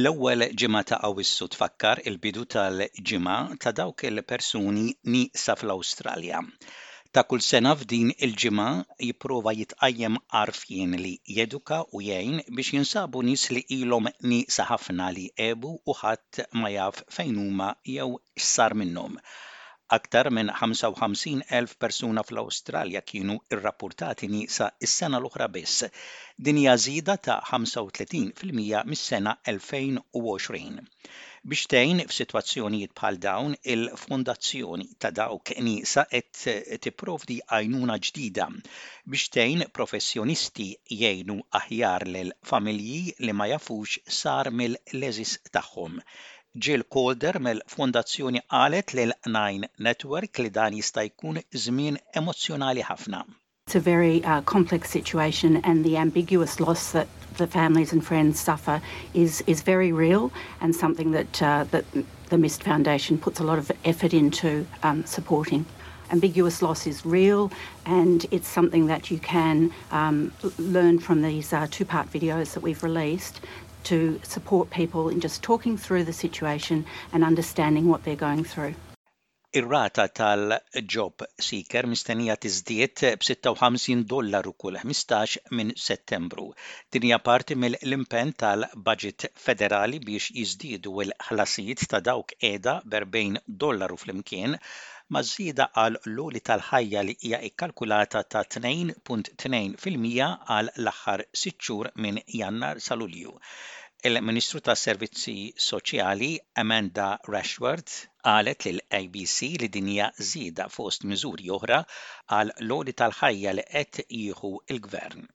L-ewwel ġimgħa ta' Awwissu tfakkar il-bidu tal-ġimgħa ta' dawk il-persuni nieqsa fl-Awstralja. ta' kull sena f'din il-ġimgħa jipprova jitqajjem għarfien li jeduka u jgħin biex jinsabu nies li ilhom nieqsa ħafna li għebu u ħadd ma jaf fejn huma jew x'sar minnhom. Aktar minn 55 elf persuna fl-Awstralja kienu rrappurtati nieqsa s-sena l-oħra biss. Din hija żieda ta' 35 fil-mija mis-sena 2020. Biex tgħin f'sitwazzjonijiet bħal dawn, il-Fondazzjoni ta' Dawk Nieqsa qed tipprovdi għajnuna ġdida biex tgħin professjonisti jgħinu aħjar lil familji li ma jafux x'sar mill-għeżież tagħhom. Jill Calder mill-Fondazzjoni qalet lil Nine Network li dan jista' jkun żmien emozzjonali ħafna. It's a very uh, complex situation, and the ambiguous loss that the families and friends suffer is is very real and something that uh, that the Mist Foundation puts a lot of effort into um, supporting. Ambiguous loss is real, and it's something that you can um, learn from these uh, two-part videos that we've released to support people in just talking through the situation and understanding what they're going through. Ir-rata tal-job seeker mistennija tiżdied b'56 dollaru kull ħmistax minn Settembru. Din hija parti mill-impenn tal-baġit federali biex jiżdiedu l-ħlasijiet ta' dawk qiegħda b'40 dollaru flimkien ma' żieda għal l-għoli tal-ħajja li hija kkalkulata ta' 2.2 fil-mija għal l-aħħar sitt xhur minn Jannar sa Lulju. Il-Ministru tas-Servizzi Soċjali Amanda Rashworth, Qalet lill-IBC li din hija żieda fost miżuri oħra għal l-għoli tal-ħajja li qed jieħu l-Gvern.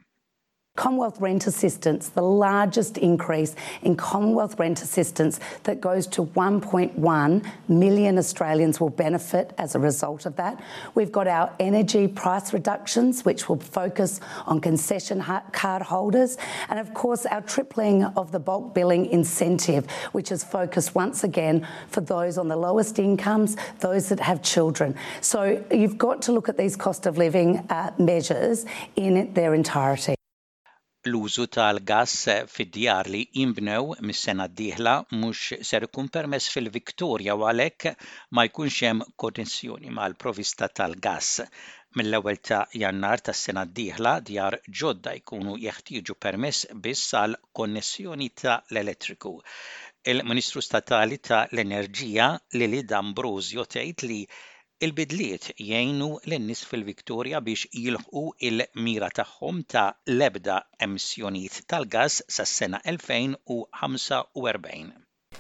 Commonwealth Rent Assistance, the largest increase in Commonwealth Rent Assistance that goes to 1.1 million Australians will benefit as a result of that. We've got our energy price reductions, which will focus on concession card holders, and of course, our tripling of the bulk billing incentive, which is focused once again for those on the lowest incomes, those that have children. So you've got to look at these cost of living uh, measures in their entirety. L-użu tal-gass fid-djar li jinbnew mis-sena d-dieħla mhux ser ikun permess fil-Victoria u għalhekk ma jkunx hemm konnessjoni mal-provista tal-gass. Mill-ewwel ta' Jannar tas-sena d-dieħla, djar ġodda jkunu jeħtieġu permess biss għal konnessjoni ta' l-elettriku. Il-Ministru Statali ta' l-Enerġija, Lili D'Ambrosio tgħid li l-bidliet jgħinu lin-nies fil-Victoria biex jilħqu l-mira tagħhom ta' l-ebda emissjonijiet tal-gass sas-sena 2045.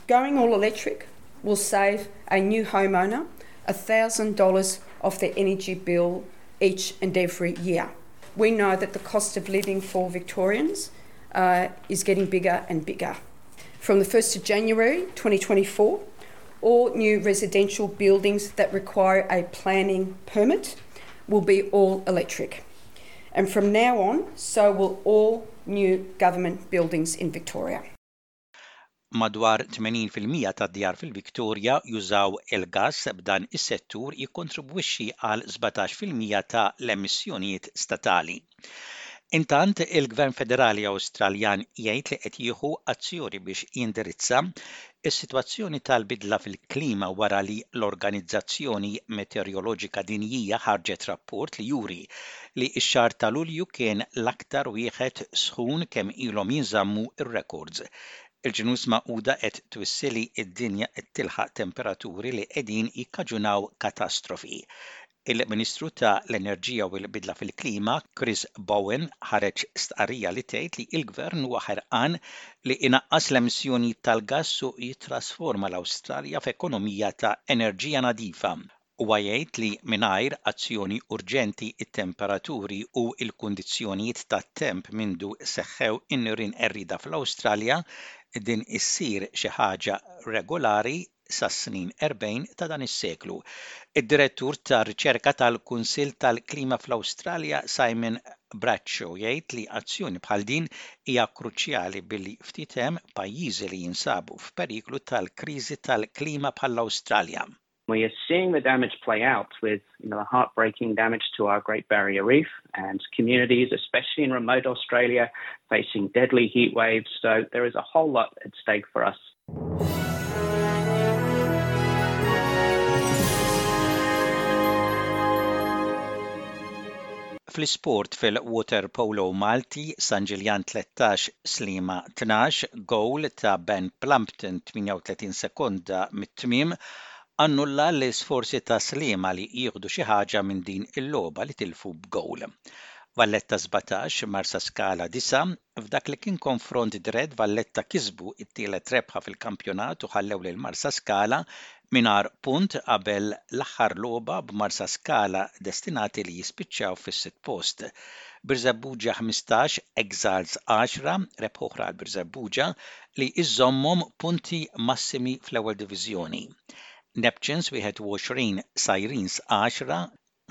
Going all electric will save a new homeowner a thousand dollars of their energy bill each and every year. We know that the cost of living for Victorians uh, is getting bigger and bigger. From the 1st of January 2024, all new residential buildings that require a planning permit will be all electric. And from now on, so will all new government buildings in Victoria. Madwar 80 fil-mija tad-djar fil-Victoria jużaw il-gass b'dan is-settur jikkontribwixxi għal 17 fil-mija ta' l-emissjonijiet statali. Intant, il-Gvern Federali Awstraljan jgħid li qed jieħu azzjoni biex jindirizza s-sitwazzjoni tal-bidla fil-klima wara li l-Organizzazzjoni Meteoroloġika Dinjija ħarġet rapport li juri li x-xahar ta' Lulju kien l-aktar wieħed sħun kemm ilhom jinżammu r-rekords. Il-Ġnus Magħquda qed twissi li d-dinja qed tilħaq temperaturi li qegħdin jikkaġunaw katastrofi. Il-Ministru ta' l-Enerġija u l-Bidla fil-Klima, Chris Bowen, ħareġ stqarrija li tgħid li l-Gvern huwa ħerqan li inaqqas l-emissjonijiet tal-gass u jittrasforma l-Awstralja f'ekonomija ta' enerġija nadifa. Huwa jgħid li mingħajr azzjoni urġenti t-temperaturi u l-kundizzjonijiet tat-temp mindu seħħew in-nirien qerrieda fl-Awstralja, din issir xi ħaġa regolari sas-snin 40 ta' dan is-seklu. Id-Direttur ta' Riċerka tal-Kunsill tal-Klima fl-Awstralja Simon Bradshaw jgħid li azzjoni bħal din hija kruċjali billi ftit hemm pajjiżi li jinsabu f'periklu tal-kriżi tal-klima bħall-Awstralja. We are seeing the damage play out with you know, the heartbreaking damage to our Great Barrier Reef and communities, especially in remote Australia, facing deadly heat waves. So there is a whole lot at stake for us. Fl-isport fil-water polo Malti, San Ġiljan 13, Slima 12, gowl ta' Ben Plumpton 38 sekonda mit-tmim, Annulla l-isforzi ta' Sliema li jieħdu xi ħaġa minn din il-logħba li tilfu b'gowl. Valletta 17, Marsaskala 9, F'dak li kien konfront dret Valletta kisbu t-tielet rebħa fil-kampjonat u ħallew lil Marsaskala mingħajr punt qabel l-aħħar logħba b'Marsaskala destinati li jispiċċaw fis-sitt post. Birżebbuġa 15, Exiles 10, Rebħa oħra għal Birżebbuġa li jżommhom punti massimi fl-Ewwel Diviżjoni. Neptunes 21, Sirens għaxra,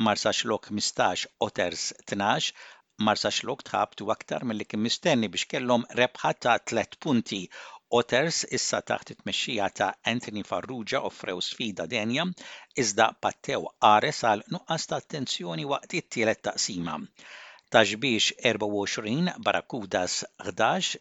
Marsaxlokk ħmistax, Otters tnax, Marsaxlokk tħabbtu aktar milli kien mistenni biex kellhom rebħa ta' tliet punti. Otters issa taħt it-tmexxija ta' Anthony Farrugia offrew sfida denja iżda pattew qares għal nuqqas ta' attenzjoni waqt it-tielet taqsima. Ta' Xbiex 24, Barracudas ħdax,